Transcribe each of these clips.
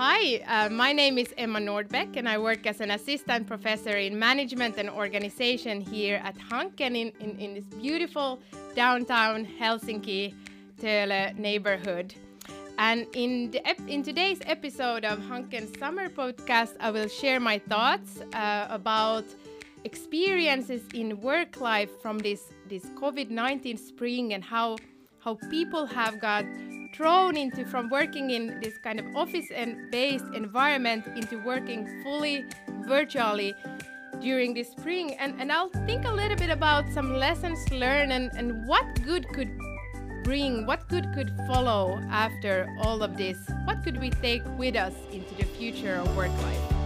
Hi, uh, my name is Emma Nordbäck, and I work as an assistant professor in management and organization here at Hanken in, in, in this beautiful downtown Helsinki Töölö neighborhood. And in, the in today's episode of Hanken's summer podcast, I will share my thoughts uh, about experiences in work life from this, this COVID 19 spring and how, how people have got thrown into from working in this kind of office and based environment into working fully virtually during this spring and, and I'll think a little bit about some lessons learned and, and what good could bring, what good could follow after all of this? What could we take with us into the future of work life?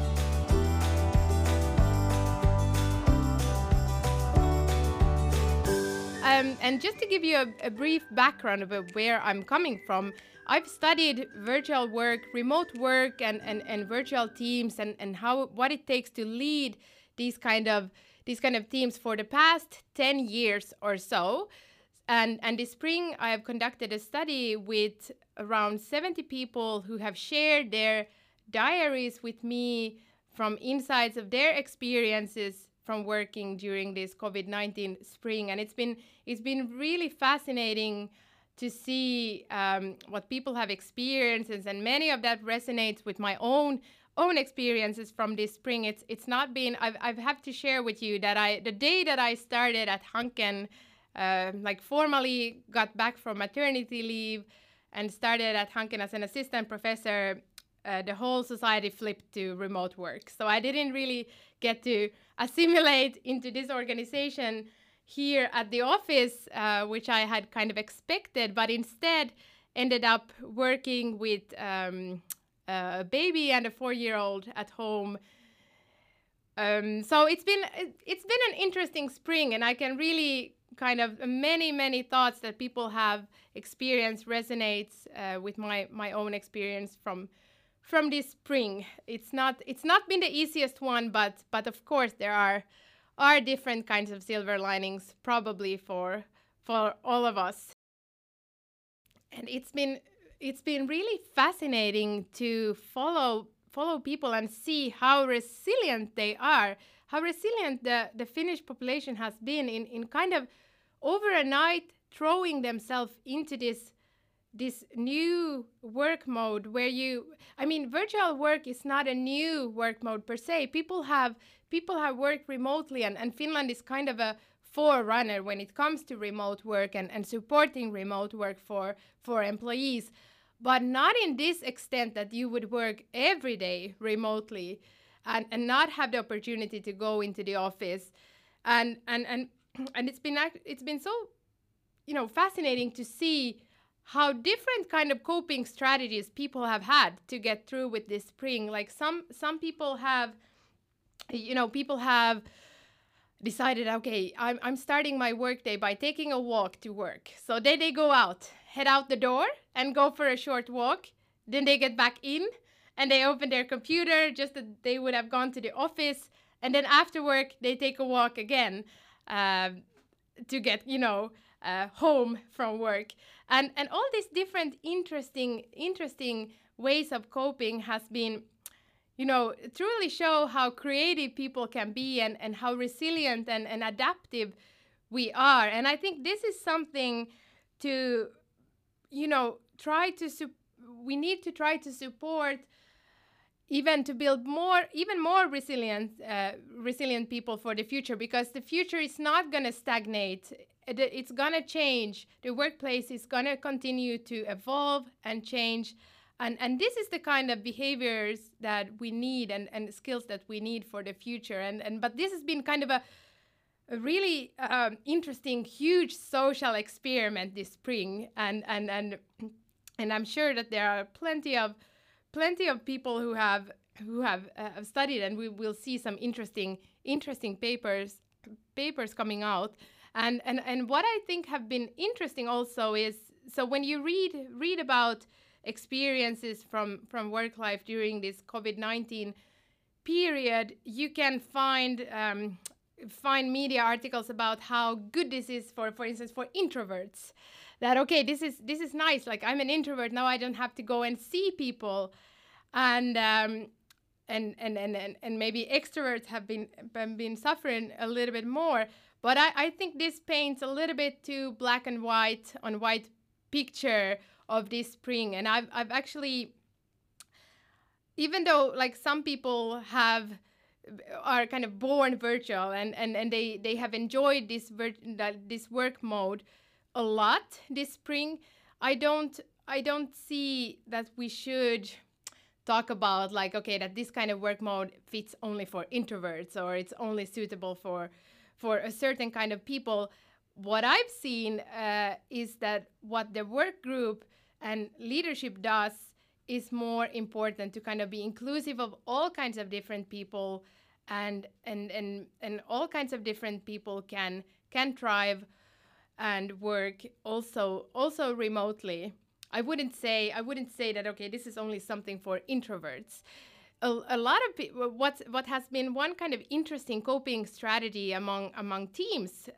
Um, and just to give you a, a, brief background about where I'm coming from, I've studied virtual work, remote work, and, and, and virtual teams, and, and how what it takes to lead these kind of these kind of teams for the past 10 years or so. And, and this spring, I have conducted a study with around 70 people who have shared their diaries with me from insights of their experiences from working during this COVID-19 spring, and it's been it's been really fascinating to see um, what people have experienced, and many of that resonates with my own own experiences from this spring. It's it's not been I've I've have to share with you that I the day that I started at Hanken, uh, like formally got back from maternity leave, and started at Hanken as an assistant professor uh, the whole society flipped to remote work. So I didn't really get to assimilate into this organization here at the office, uh, which I had kind of expected, but instead ended up working with um, a baby and a four-year-old at home. Um, so it's been it's been an interesting spring, and I can really kind of many many thoughts that people have experienced resonates uh, with my my own experience from from this spring. It's not it's not been the easiest one, but but of course there are are different kinds of silver linings probably for for all of us. And it's been it's been really fascinating to follow follow people and see how resilient they are, how resilient the, the Finnish population has been in, in kind of overnight throwing themselves into this this new work mode where you i mean virtual work is not a new work mode per se. People have people have worked remotely and, and finland is kind of a forerunner when it comes to remote work and, and supporting remote work for for employees. But not in this extent that you would work every day remotely and, and not have the opportunity to go into the office. And and and, and it's been it's been so you know fascinating to see how different kind of coping strategies people have had to get through with this spring. Like some some people have you know people have decided okay i'm, I'm starting my workday by taking a walk to work. So then they go out head out the door and go for a short walk. Then they get back in and they open their computer just that they would have gone to the office. And then after work they take a walk again uh, to get you know uh, home from work. And and all these different interesting interesting ways of coping has been you know truly show how creative people can be and and how resilient and, and adaptive we are. And i think this is something to you know try to su- we need to try to support even to build more even more resilient uh, resilient people for the future because the future is not going to stagnate it's going to change. The workplace is going to continue to evolve and change. And, and this is the kind of behaviors that we need and, and skills that we need for the future. And, and but this has been kind of a, a really um, interesting, huge social experiment this spring. And, and, and, and I'm sure that there are plenty of plenty of people who have who have uh, studied and we will see some interesting interesting papers papers coming out and, and, and what I think have been interesting also is so when you read read about experiences from, from work life during this COVID 19 period, you can find um, find media articles about how good this is for, for instance, for introverts. That okay, this is this is nice. Like I'm an introvert now, I don't have to go and see people. and um, and, and, and, and, and maybe extroverts have been, been suffering a little bit more. But I, I think this paints a little bit too black and white on white picture of this spring. And I've, I've actually, even though like some people have are kind of born virtual and, and, and they, they have enjoyed this vir- this work mode a lot this spring, I don't I don't see that we should talk about like okay that this kind of work mode fits only for introverts or it's only suitable for for a certain kind of people what i've seen uh, is that what the work group and leadership does is more important to kind of be inclusive of all kinds of different people and and and and all kinds of different people can can thrive and work also also remotely I wouldn't say I wouldn't say that okay this is only something for introverts. A, a lot of people what what has been one kind of interesting coping strategy among among teams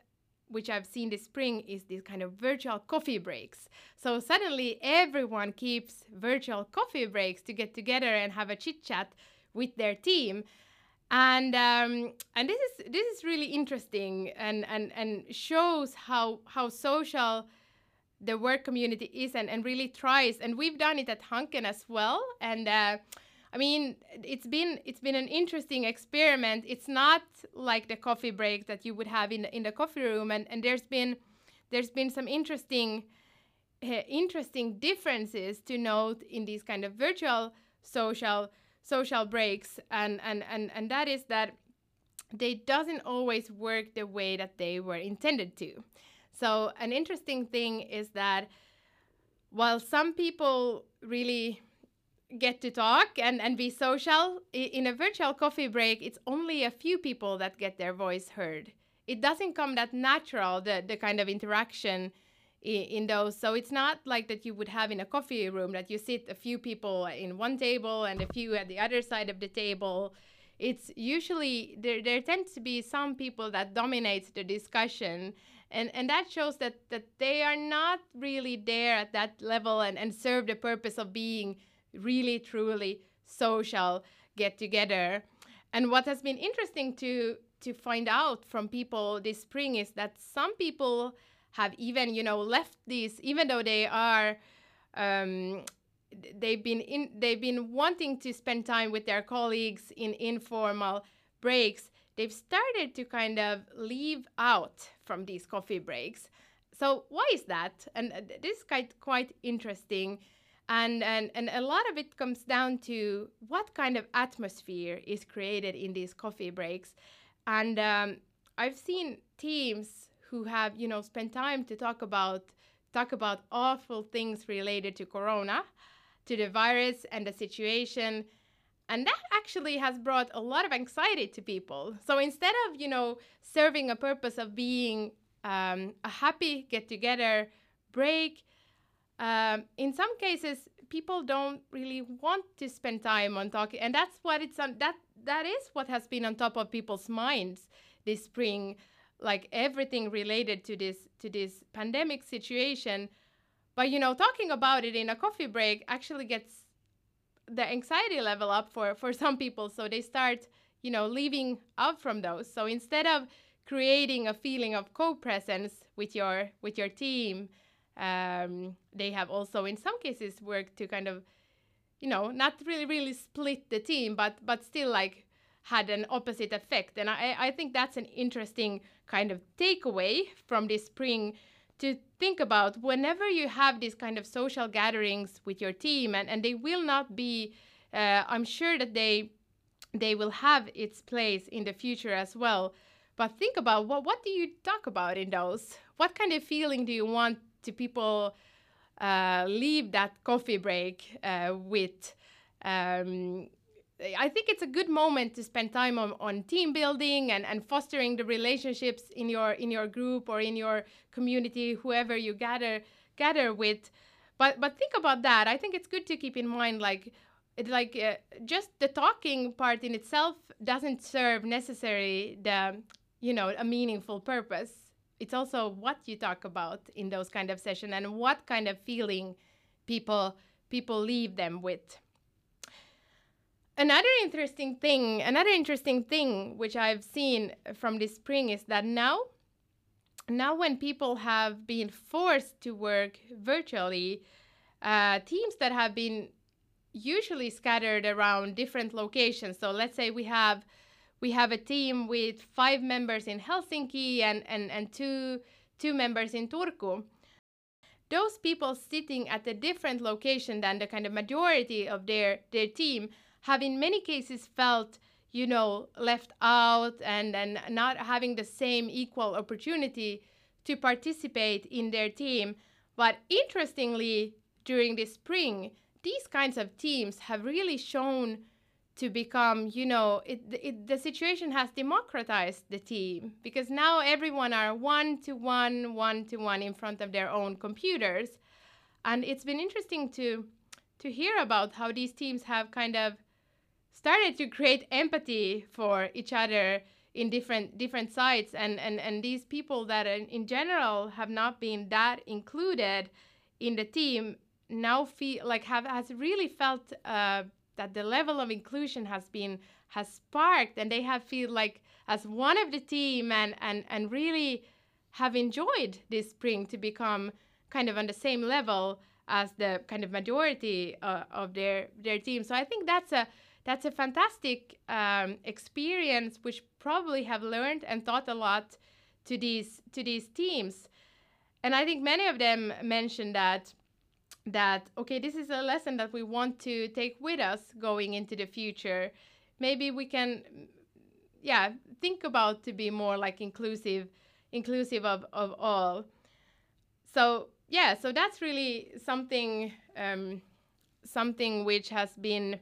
which I've seen this spring is these kind of virtual coffee breaks. So suddenly everyone keeps virtual coffee breaks to get together and have a chit chat with their team. And um, and this is this is really interesting and and and shows how how social the work community is and, and really tries. And we've done it at Hanken as well. And uh, I mean, it's been it's been an interesting experiment. It's not like the coffee break that you would have in the, in the coffee room. And, and there's been there's been some interesting uh, interesting differences to note in these kind of virtual social social breaks. And and and and that is that they doesn't always work the way that they were intended to. So, an interesting thing is that while some people really get to talk and, and be social, in a virtual coffee break, it's only a few people that get their voice heard. It doesn't come that natural, the, the kind of interaction in, in those. So it's not like that you would have in a coffee room that you sit a few people in one table and a few at the other side of the table. It's usually there, there tends to be some people that dominate the discussion and and that shows that that they are not really there at that level and and serve the purpose of being really truly social get together and what has been interesting to to find out from people this spring is that some people have even you know left these even though they are um, they've been in they've been wanting to spend time with their colleagues in informal breaks they've started to kind of leave out from these coffee breaks. So why is that? And uh, this is quite quite interesting. And, and, and a lot of it comes down to what kind of atmosphere is created in these coffee breaks. And um, I've seen teams who have, you know, spent time to talk about talk about awful things related to corona, to the virus and the situation, and that actually has brought a lot of anxiety to people. So instead of, you know, serving a purpose of being um, a happy get together break, um, in some cases, people don't really want to spend time on talking. And that's what it's on, that, that is what has been on top of people's minds this spring, like everything related to this, to this pandemic situation. But, you know, talking about it in a coffee break actually gets the anxiety level up for for some people so they start you know leaving out from those so instead of creating a feeling of co-presence with your with your team um, they have also in some cases worked to kind of you know not really really split the team but but still like had an opposite effect. And i i think that's an interesting kind of takeaway from this spring to think about whenever you have these kind of social gatherings with your team and, and they will not be uh, i'm sure that they they will have its place in the future as well. But think about what what do you talk about in those? What kind of feeling do you want to people uh, leave that coffee break uh, with um, I think it's a good moment to spend time on, on team building and, and fostering the relationships in your in your group or in your community, whoever you gather gather with. But but think about that. I think it's good to keep in mind like it like uh, just the talking part in itself doesn't serve necessarily the you know a meaningful purpose. It's also what you talk about in those kind of session and what kind of feeling people people leave them with. another interesting thing, another interesting thing which I've seen from this spring is that now, now when people have been forced to work virtually, uh, teams that have been usually scattered around different locations. So let's say we have we have a team with five members in Helsinki and, and, and two two members in Turku. Those people sitting at a different location than the kind of majority of their their team have in many cases felt you know left out and and not having the same equal opportunity to participate in their team but interestingly during the spring these kinds of teams have really shown to become you know it, it, the situation has democratized the team because now everyone are one to one one to one in front of their own computers. And it's been interesting to to hear about how these teams have kind of started to create empathy for each other in different different sites. And and and these people that in, in general have not been that included in the team now feel like have has really felt uh, that the level of inclusion has been has sparked and they have feel like as one of the team and and and really have enjoyed this spring to become kind of on the same level as the kind of majority uh, of their their team. So i think that's a that's a fantastic um, experience which probably have learned and taught a lot to these to these teams. And i think many of them mentioned that that okay this is a lesson that we want to take with us going into the future maybe we can yeah think about to be more like inclusive inclusive of, of all so yeah so that's really something um, something which has been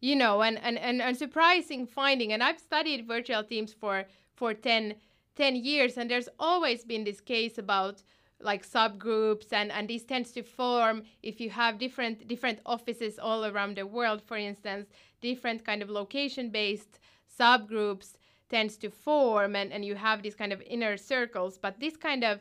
you know, and, and, and a surprising finding. And I've studied virtual teams for, for 10, 10 years, and there's always been this case about like subgroups and and this tends to form if you have different different offices all around the world for instance different kind of location based subgroups tends to form and and you have these kind of inner circles. But this kind of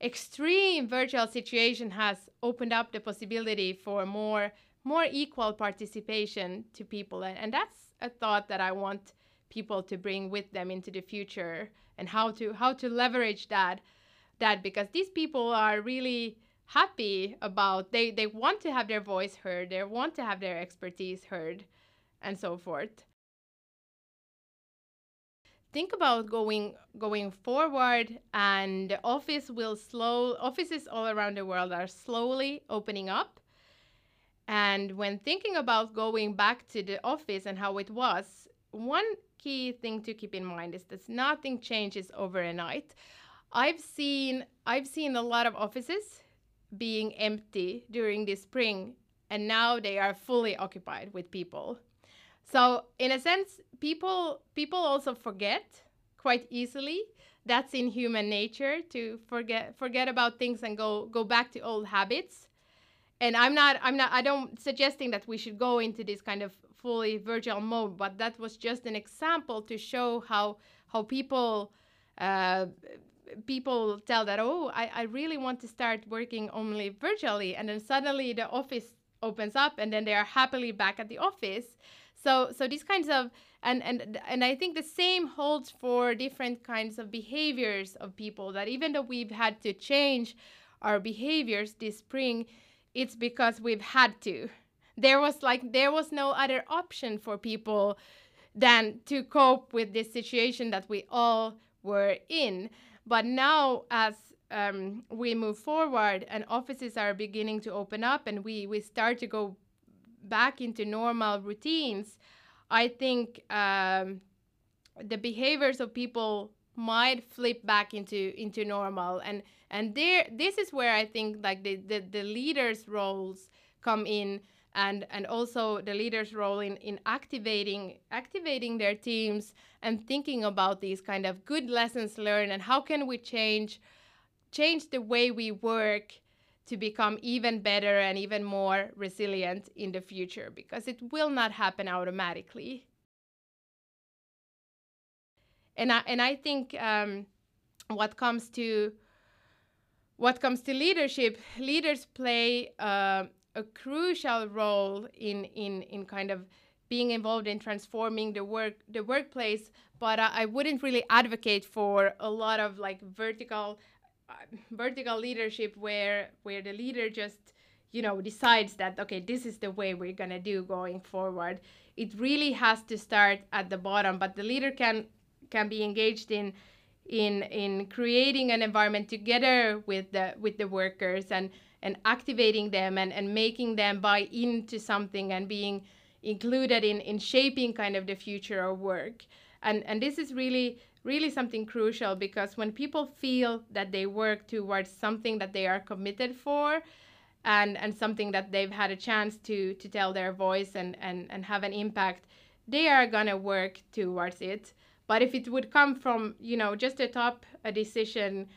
extreme virtual situation has opened up the possibility for more more equal participation to people. And, and that's a thought that i want people to bring with them into the future and how to how to leverage that that because these people are really happy about they they want to have their voice heard they want to have their expertise heard and so forth think about going going forward and the office will slow offices all around the world are slowly opening up and when thinking about going back to the office and how it was, one key thing to keep in mind is that nothing changes overnight. I've seen I've seen a lot of offices being empty during the spring and now they are fully occupied with people. So in a sense, people people also forget quite easily. That's in human nature to forget forget about things and go go back to old habits and i'm not i'm not i don't suggesting that we should go into this kind of fully virtual mode but that was just an example to show how how people uh, people tell that oh I, I really want to start working only virtually and then suddenly the office opens up and then they are happily back at the office so so these kinds of and and and i think the same holds for different kinds of behaviors of people that even though we've had to change our behaviors this spring it's because we've had to. There was like there was no other option for people than to cope with this situation that we all were in. But now, as um, we move forward and offices are beginning to open up and we, we start to go back into normal routines, I think um, the behaviors of people might flip back into into normal. And and there this is where i think like the the, the leaders roles come in and and also the leaders role in in activating activating their teams and thinking about these kind of good lessons learned and how can we change change the way we work to become even better and even more resilient in the future because it will not happen automatically. And I, and I think um, what comes to what comes to leadership, leaders play uh, a crucial role in in in kind of being involved in transforming the work the workplace but I, I wouldn't really advocate for a lot of like vertical uh, vertical leadership where where the leader just you know decides that okay this is the way we're going to do going forward. It really has to start at the bottom but the leader can can be engaged in in in creating an environment together with the with the workers and and activating them and and making them buy into something and being included in in shaping kind of the future of work. And and this is really really something crucial because when people feel that they work towards something that they are committed for and and something that they've had a chance to to tell their voice and and and have an impact they are going to work towards it. But if it would come from you know just a top a decision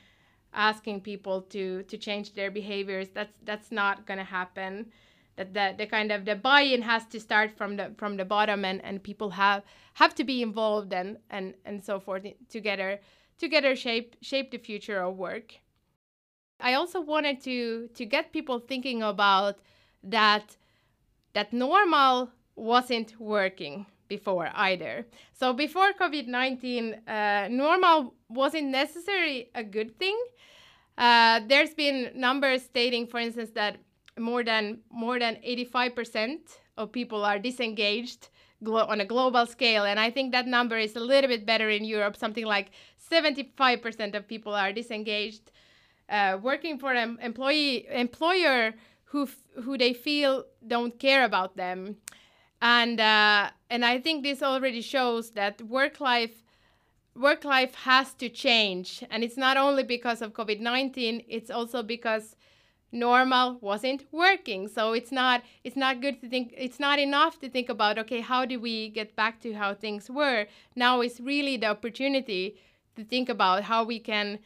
asking people to to change their behaviors that's that's not going to happen. That the, the kind of the buy-in has to start from the from the bottom and and people have have to be involved and and and so forth together together shape shape the future of work. I also wanted to to get people thinking about that that normal wasn't working before either. So before covid-19 uh, normal wasn't necessarily a good thing uh, there's been numbers stating for instance that more than more than 85% of people are disengaged on a global scale. And i think that number is a little bit better in europe something like 75% of people are disengaged uh, working for an employee employer who who they feel don't care about them. And uh, and i think this already shows that work life work life has to change and it's not only because of covid-19 it's also because normal wasn't working. So it's not it's not good to think it's not enough to think about okay how do we get back to how things were? Now is really the opportunity to think about how we can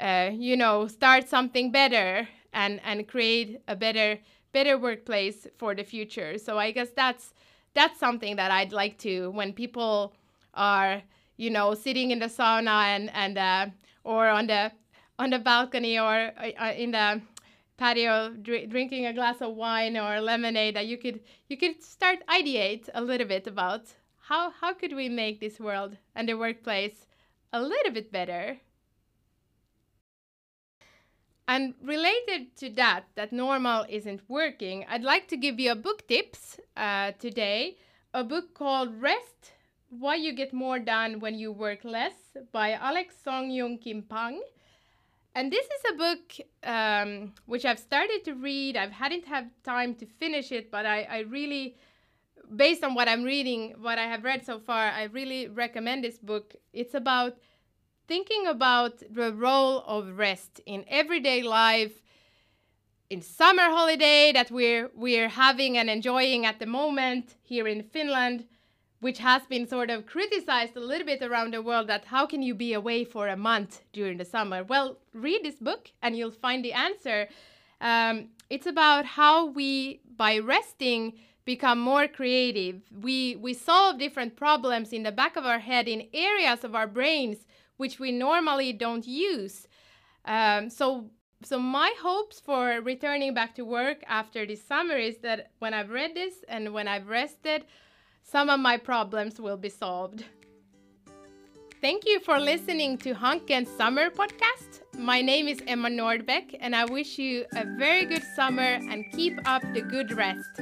uh, you know start something better and and create a better better workplace for the future. So i guess that's that's something that i'd like to when people are you know sitting in the sauna and and uh, or on the on the balcony or uh, in the patio dr- drinking a glass of wine or lemonade that you could you could start ideate a little bit about how how could we make this world and the workplace a little bit better? And related to that that normal isn't working i'd like to give you a book tips uh, today a book called rest why you get more done when you work less by alex Soojung-Kim Pang and this is a book um, which I've started to read. I hadn't had time to finish it, but I, I really, based on what I'm reading, what I have read so far, I really recommend this book. It's about thinking about the role of rest in everyday life, in summer holiday that we're we're having and enjoying at the moment here in Finland which has been sort of criticized a little bit around the world that how can you be away for a month during the summer? Well, read this book and you'll find the answer. Um, it's about how we, by resting, become more creative. We, we solve different problems in the back of our head in areas of our brains which we normally don't use. Um, so, so my hopes for returning back to work after this summer is that when I've read this and when I've rested, some of my problems will be solved. Thank you for listening to Hanken's Summer Podcast. My name is Emma Nordbäck, and I wish you a very good summer and keep up the good rest.